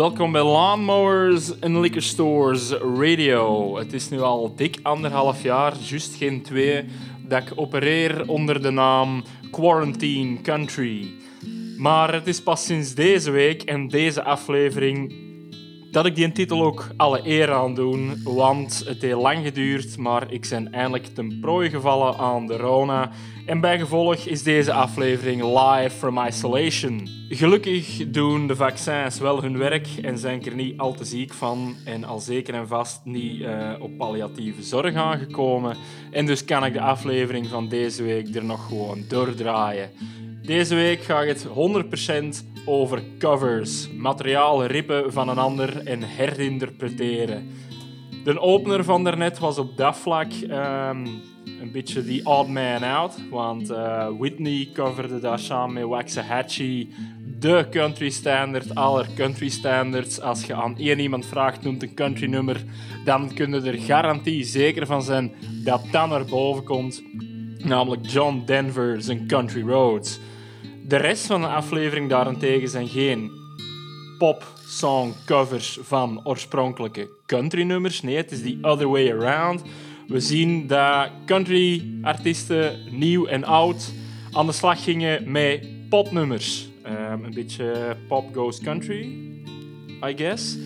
welkom bij Lawnmowers and Liquor Stores Radio. Het is nu al dik anderhalf jaar, juist geen twee, dat ik opereer onder de naam Quarantine Country. Maar het is pas sinds deze week en deze aflevering dat ik die titel ook alle eer aan doen, want het heeft lang geduurd, maar ik ben eindelijk ten prooi gevallen aan de Rona. En bij gevolg is deze aflevering live from isolation. Gelukkig doen de vaccins wel hun werk en zijn ik er niet al te ziek van en al zeker en vast niet eh, op palliatieve zorg aangekomen. En dus kan ik de aflevering van deze week er nog gewoon doordraaien. Deze week gaat het 100% over covers, materiaal rippen van een ander en herinterpreteren. De opener van daarnet was op dat vlak ehm, een beetje die odd man out, want eh, Whitney coverde daar samen met Waxahachie de country standard aller country standards. Als je aan één iemand vraagt, noemt een country nummer, dan kunnen er garantie zeker van zijn dat dat naar boven komt. Namelijk John Denver zijn Country Roads. De rest van de aflevering daarentegen zijn geen pop-song covers van oorspronkelijke country nummers. Nee, het is the other way around. We zien dat country artiesten, nieuw en oud, aan de slag gingen met popnummers. Ehm, een beetje pop goes country, I guess.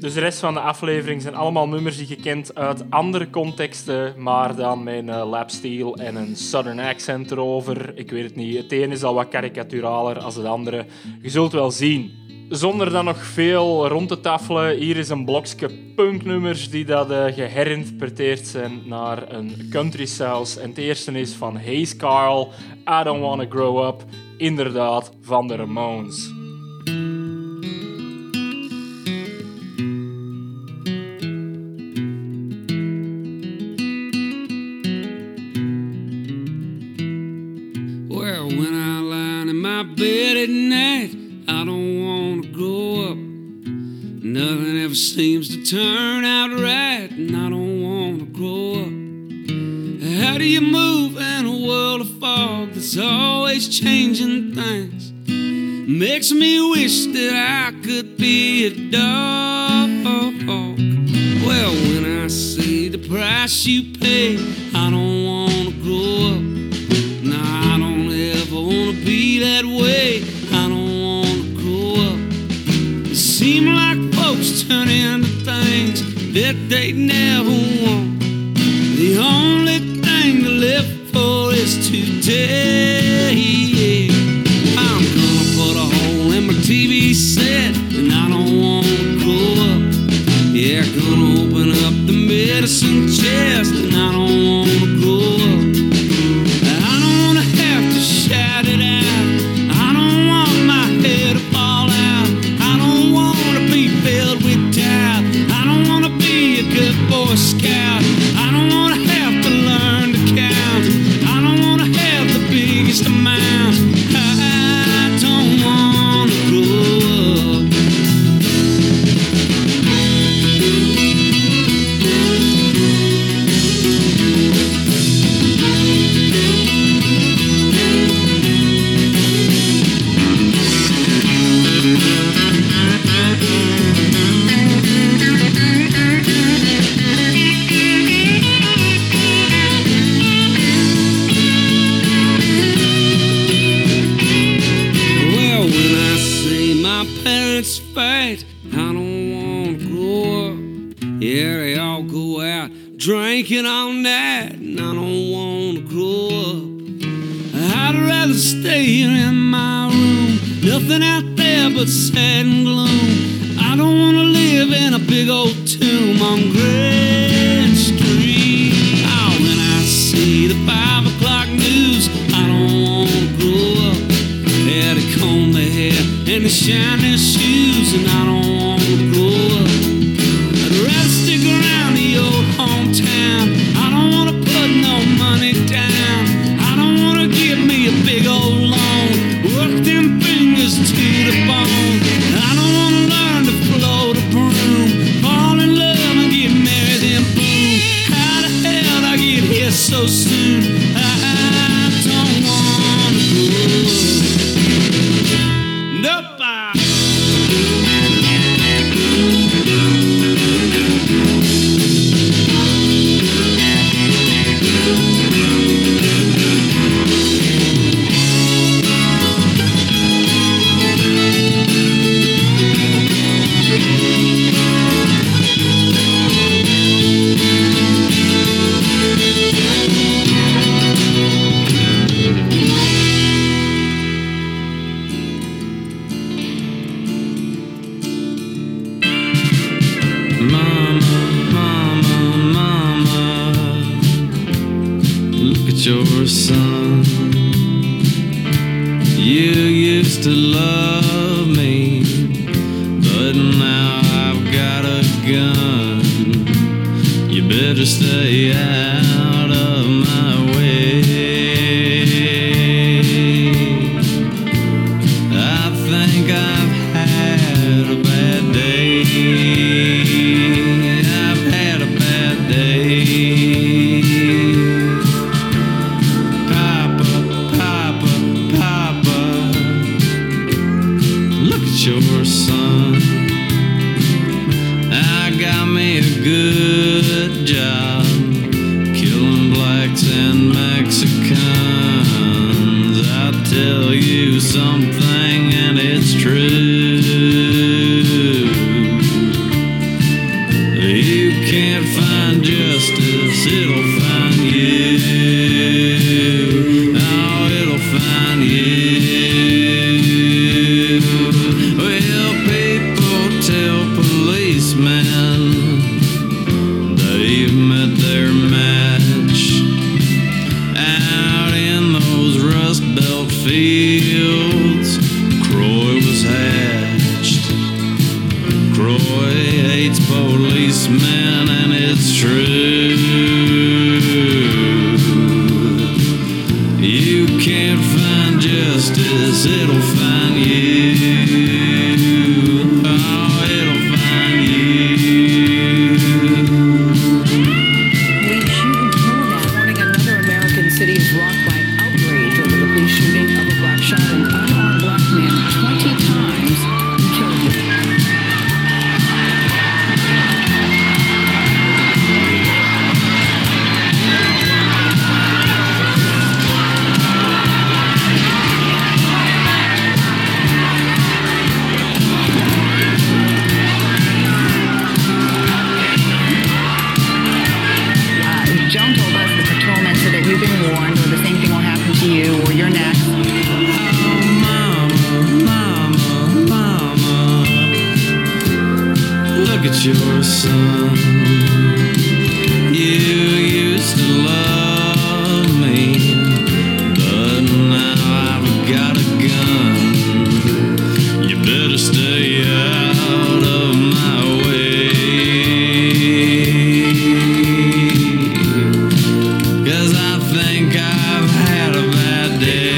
Dus de rest van de aflevering zijn allemaal nummers die je kent uit andere contexten, maar dan met een lapsteel en een southern accent erover. Ik weet het niet. Het ene is al wat karikaturaler als het andere. Je zult wel zien. Zonder dan nog veel rond te tafelen, hier is een blokje punknummers die dat uh, geherinterpreteerd zijn naar een country saus. En het eerste is van Hayes Carl, I Don't Wanna Grow Up. Inderdaad, van de Ramones. I've had a bad day.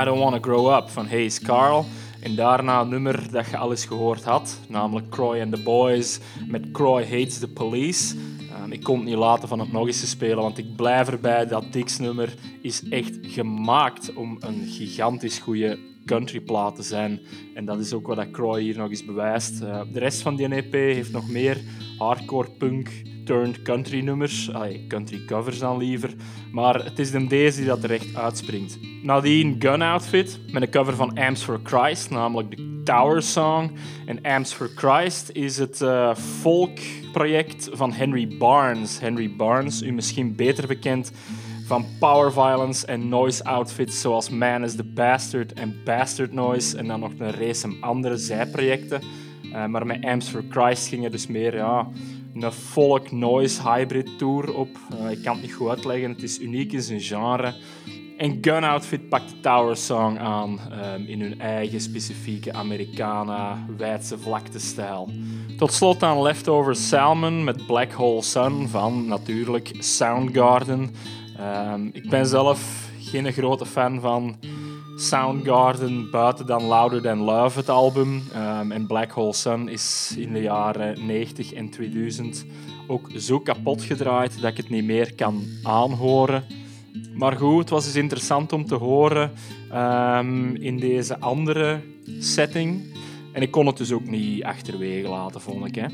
I Don't Wanna Grow Up van Hayes Carl. En daarna een nummer dat je al eens gehoord had, namelijk Croy and the Boys met Croy Hates the Police. Ehm, ik kon het niet laten van het nog eens te spelen, want ik blijf erbij dat Dix nummer is echt gemaakt om een gigantisch goede countryplaat te zijn. En dat is ook wat Croy hier nog eens bewijst. Eh, de rest van die EP heeft nog meer hardcore punk turned country nummers. Allee, country covers dan liever. Maar het is de deze die dat er echt uitspringt. Nadien Gun Outfit met een cover van Amps for Christ, namelijk de Tower Song. En Amps for Christ is het eh folkproject van Henry Barnes. Henry Barnes, u misschien beter bekend van power violence en noise outfits zoals Man is the Bastard en Bastard Noise en dan nog een race andere zijprojecten. Eh, maar met Amps for Christ ging er dus meer ja, een folk noise hybrid tour op. Eh, ik kan het niet goed uitleggen, het is uniek in zijn genre. En Gun Outfit pakt de Tower Song aan ehm, in hun eigen specifieke Americana wijdse vlaktestijl. Tot slot aan Leftover Salmon met Black Hole Sun van natuurlijk Soundgarden. Ehm, ik ben zelf geen grote fan van Soundgarden buiten dan Louder Than Love, het album. Ehm, en Black Hole Sun is in de jaren 90 en 2000 ook zo kapot gedraaid dat ik het niet meer kan aanhoren. Maar goed, het was dus interessant om te horen ehm, in deze andere setting. En ik kon het dus ook niet achterwege laten, vond ik. Hè.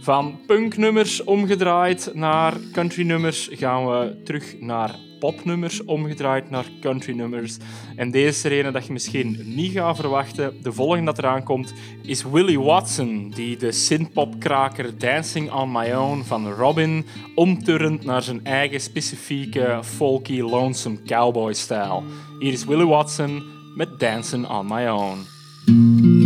Van punknummers omgedraaid naar countrynummers gaan we terug naar popnummers omgedraaid naar countrynummers. En deze is er ene dat je misschien niet gaat verwachten. De volgende dat eraan komt is Willie Watson, die de synthpopkraker Dancing on My Own van Robin omturnt naar zijn eigen specifieke folky lonesome cowboy stijl. Hier is Willie Watson met Dancing on My Own.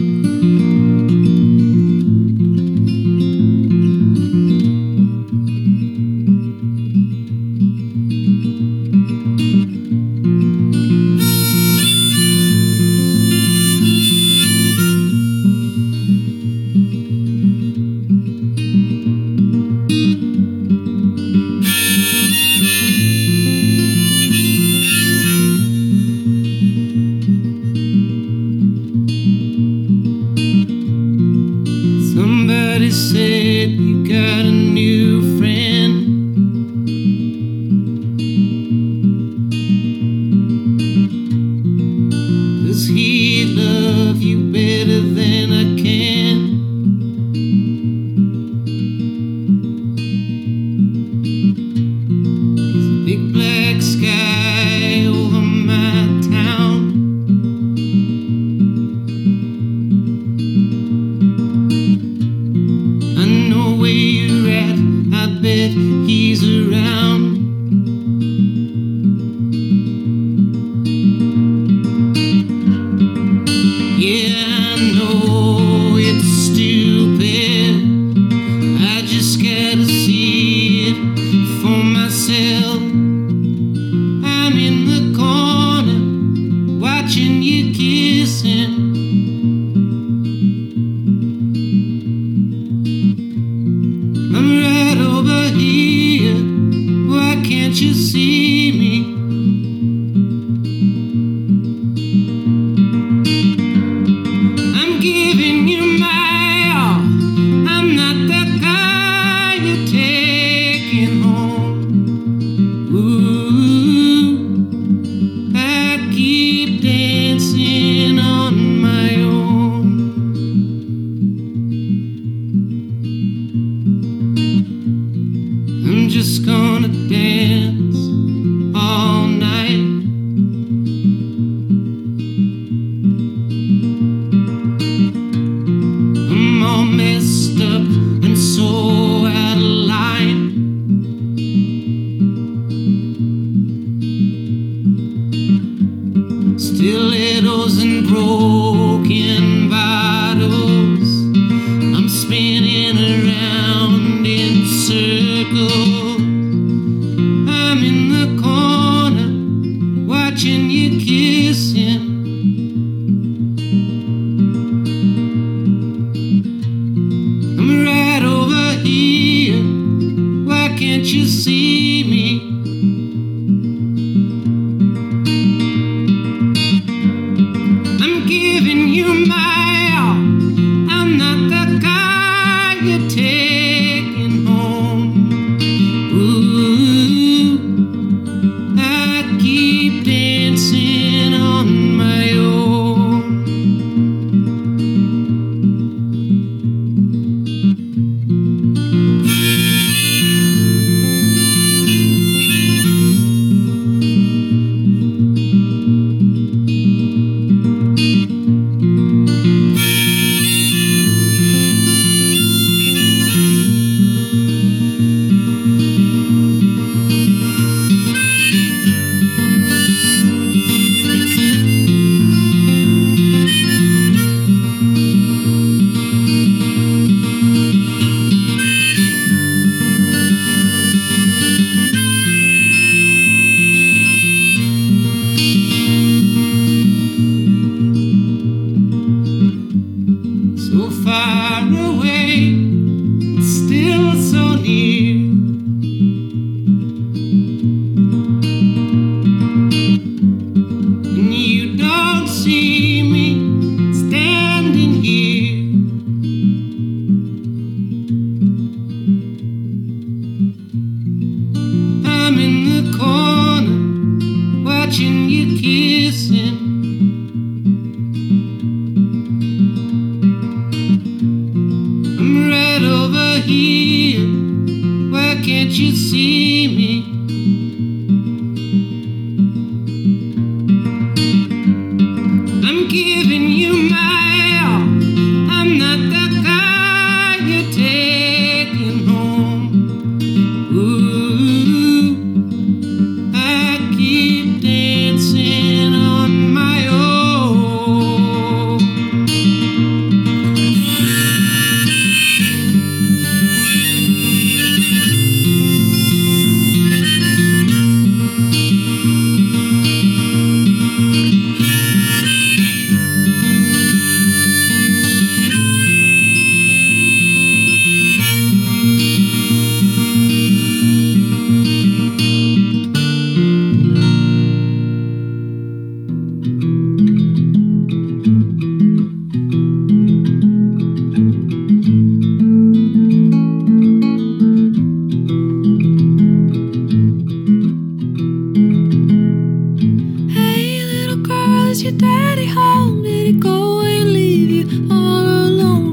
Was your daddy home? Did he go and leave you all alone?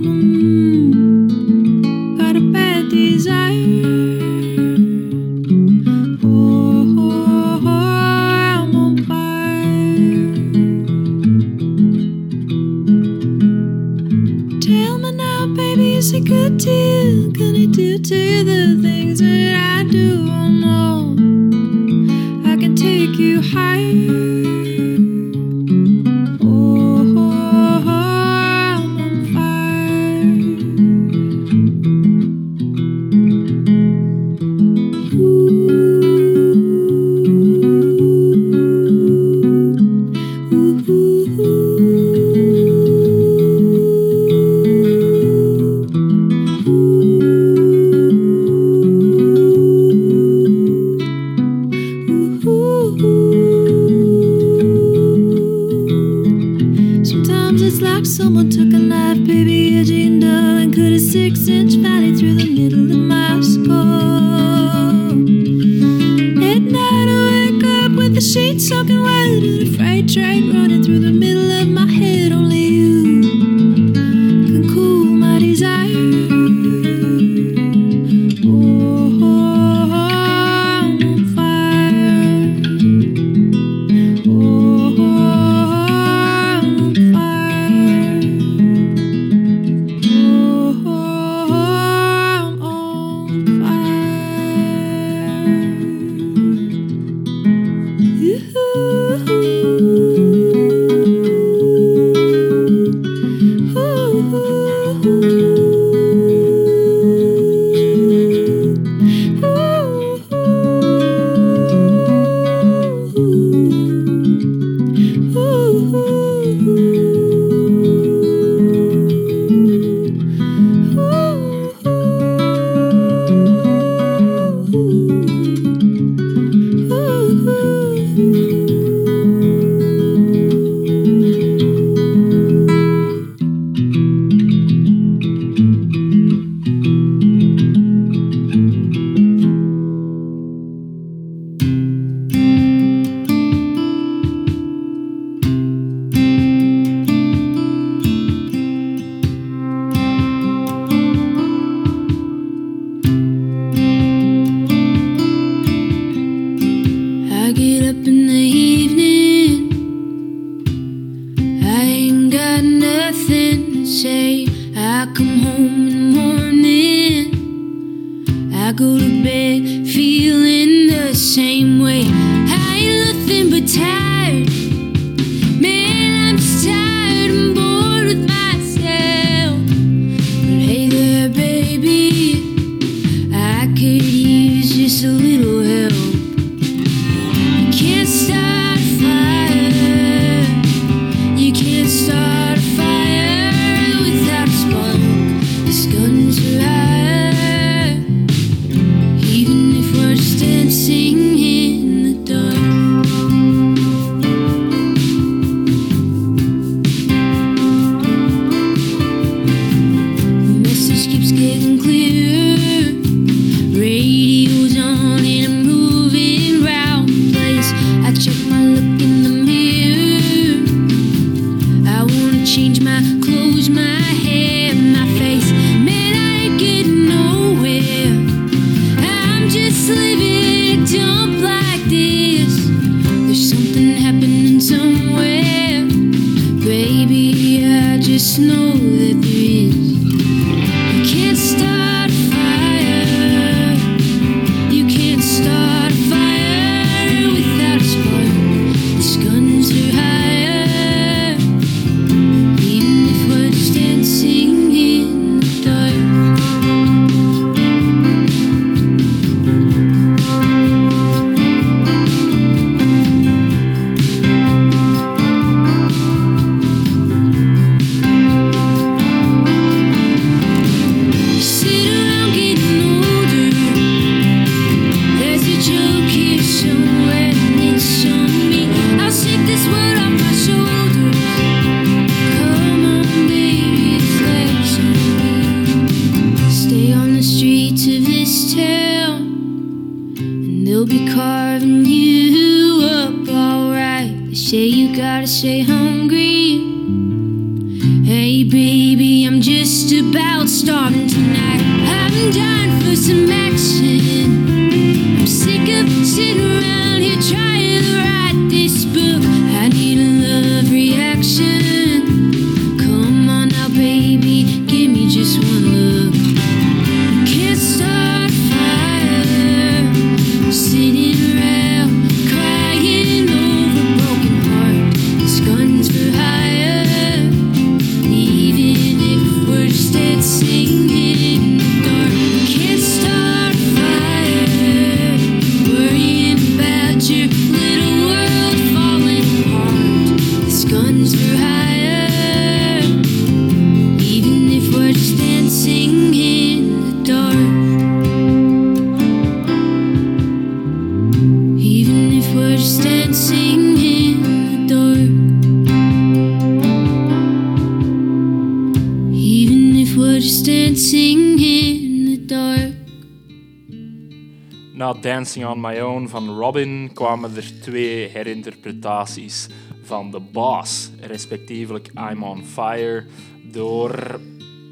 Dancing on My Own van Robin kwamen er twee herinterpretaties van The Boss, respectievelijk I'm on Fire door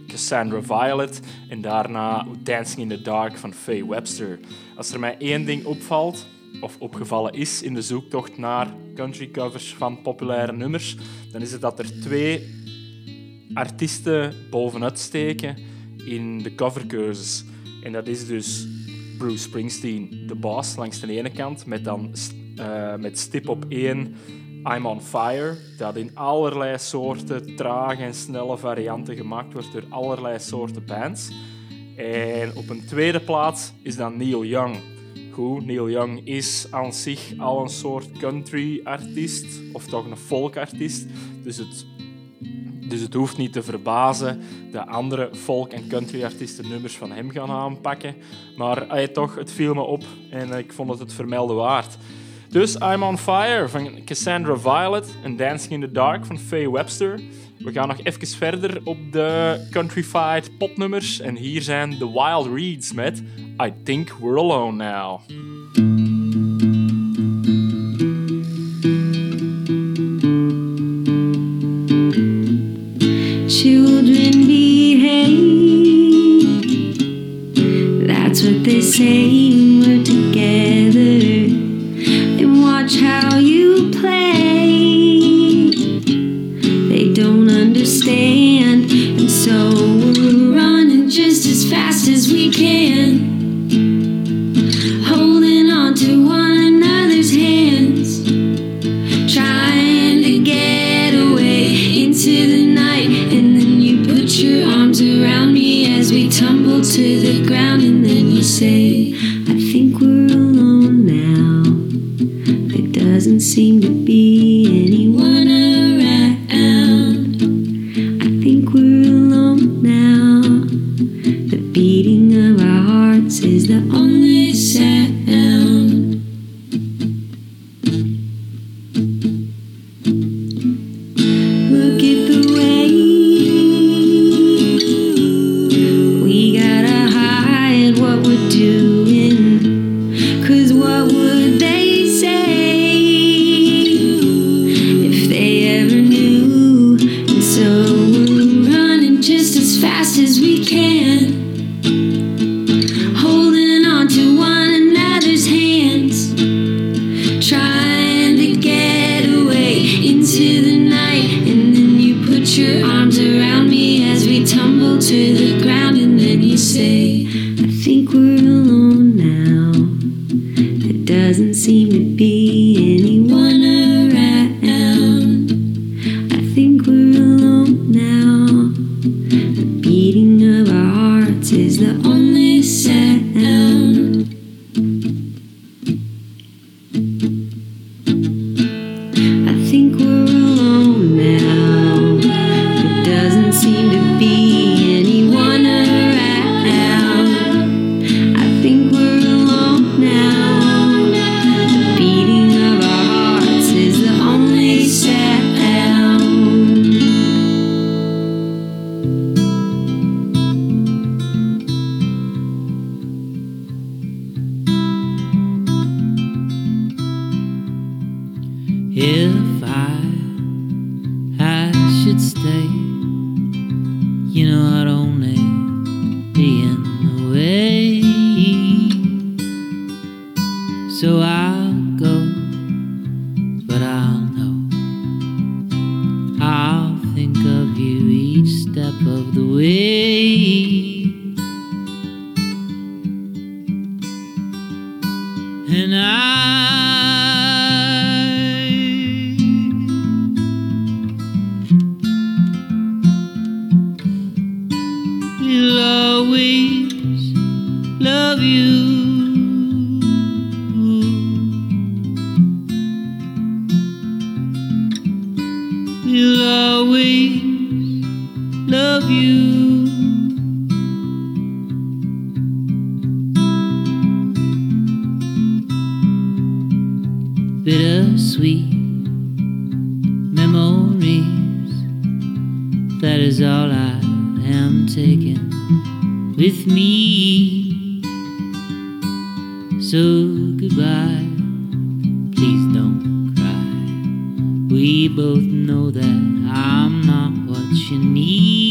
Cassandra Violet en daarna Dancing in the Dark van Faye Webster. Als er mij één ding opvalt, of opgevallen is in de zoektocht naar country covers van populaire nummers, dan is het dat er twee artiesten bovenuit steken in de coverkeuzes. En dat is dus Bruce Springsteen, de boss, langs de ene kant, met dan eh, met stip op één I'm on Fire, dat in allerlei soorten trage en snelle varianten gemaakt wordt door allerlei soorten bands. En op een tweede plaats is dan Neil Young. Goed, Neil Young is aan zich al een soort country-artiest, of toch een folk-artiest. Dus het dus het hoeft niet te verbazen dat andere folk- en country-artiesten nummers van hem gaan aanpakken. Maar hij toch, het viel me op en ik vond het het vermelden waard. Dus I'm on Fire van Cassandra Violet en Dancing in the Dark van Faye Webster. We gaan nog even verder op de countryfied popnummers. En hier zijn The Wild Reeds met I Think We're Alone Now. That's what they say we're together. And watch how you play. They don't understand. And so we're running just as fast as we can. Seem to be So goodbye, please don't cry. We both know that I'm not what you need.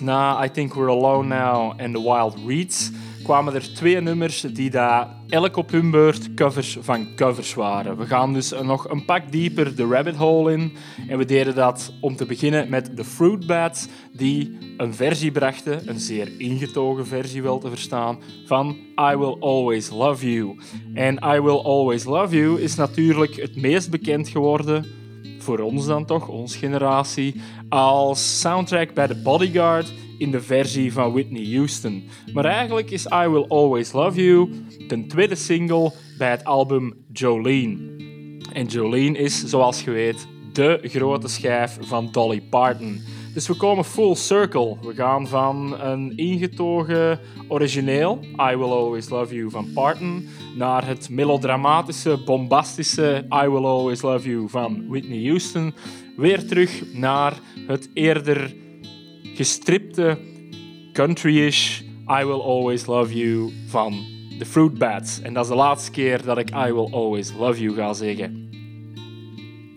Na I Think We're Alone Now en The Wild Reeds kwamen er twee nummers die daar elk op hun beurt covers van covers waren. We gaan dus nog een pak dieper de rabbit hole in en we deden dat om te beginnen met The Fruit Bats die een versie brachten, een zeer ingetogen versie wel te verstaan, van I Will Always Love You. En I Will Always Love You is natuurlijk het meest bekend geworden voor ons dan toch, onze generatie, als soundtrack bij The Bodyguard in de versie van Whitney Houston. Maar eigenlijk is I Will Always Love You de tweede single bij het album Jolene. En Jolene is, zoals je weet, de grote schijf van Dolly Parton. Dus we komen full circle. We gaan van een ingetogen origineel, I Will Always Love You van Parton, naar het melodramatische, bombastische I Will Always Love You van Whitney Houston. Weer terug naar het eerder gestripte, country-ish I Will Always Love You van The Fruit Bats. En dat is de laatste keer dat ik I Will Always Love You ga zeggen.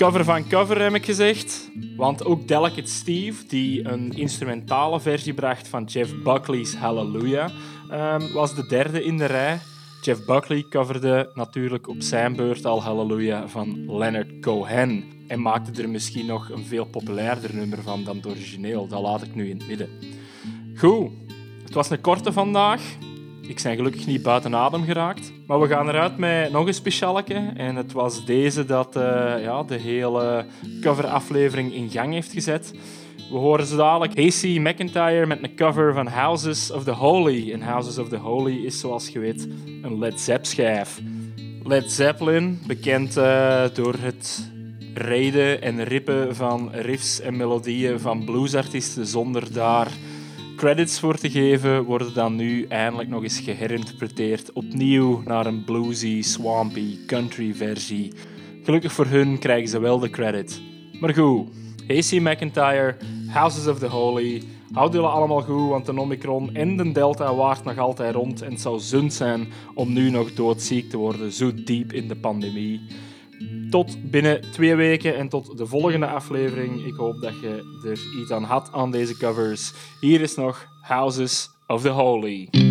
Cover van cover heb ik gezegd, want ook Delicate Steve, die een instrumentale versie bracht van Jeff Buckley's Hallelujah, ehm, was de derde in de rij. Jeff Buckley coverde natuurlijk op zijn beurt al Hallelujah van Leonard Cohen en maakte er misschien nog een veel populairder nummer van dan het origineel. Dat laat ik nu in het midden. Goed, het was een korte vandaag. Ik ben gelukkig niet buiten adem geraakt. Maar we gaan eruit met nog een specialeke. En het was deze dat eh, ja, de hele coveraflevering in gang heeft gezet. We horen zo dadelijk Hasey McIntyre met een cover van Houses of the Holy. En Houses of the Holy is, zoals je weet, een Led Zepp schijf. Led Zeppelin, bekend eh, door het reden en rippen van riffs en melodieën van bluesartiesten zonder daar credits voor te geven, worden dan nu eindelijk nog eens geherinterpreteerd opnieuw naar een bluesy, swampy, country versie. Gelukkig voor hun krijgen ze wel de credit. Maar goed, Hasey McIntyre, Houses of the Holy, houd jullie allemaal goed, want de Omicron en de Delta waart nog altijd rond en het zou zund zijn om nu nog doodziek te worden, zo diep in de pandemie. Tot binnen twee weken en tot de volgende aflevering. Ik hoop dat je er iets aan had aan deze covers. Hier is nog Houses of the Holy.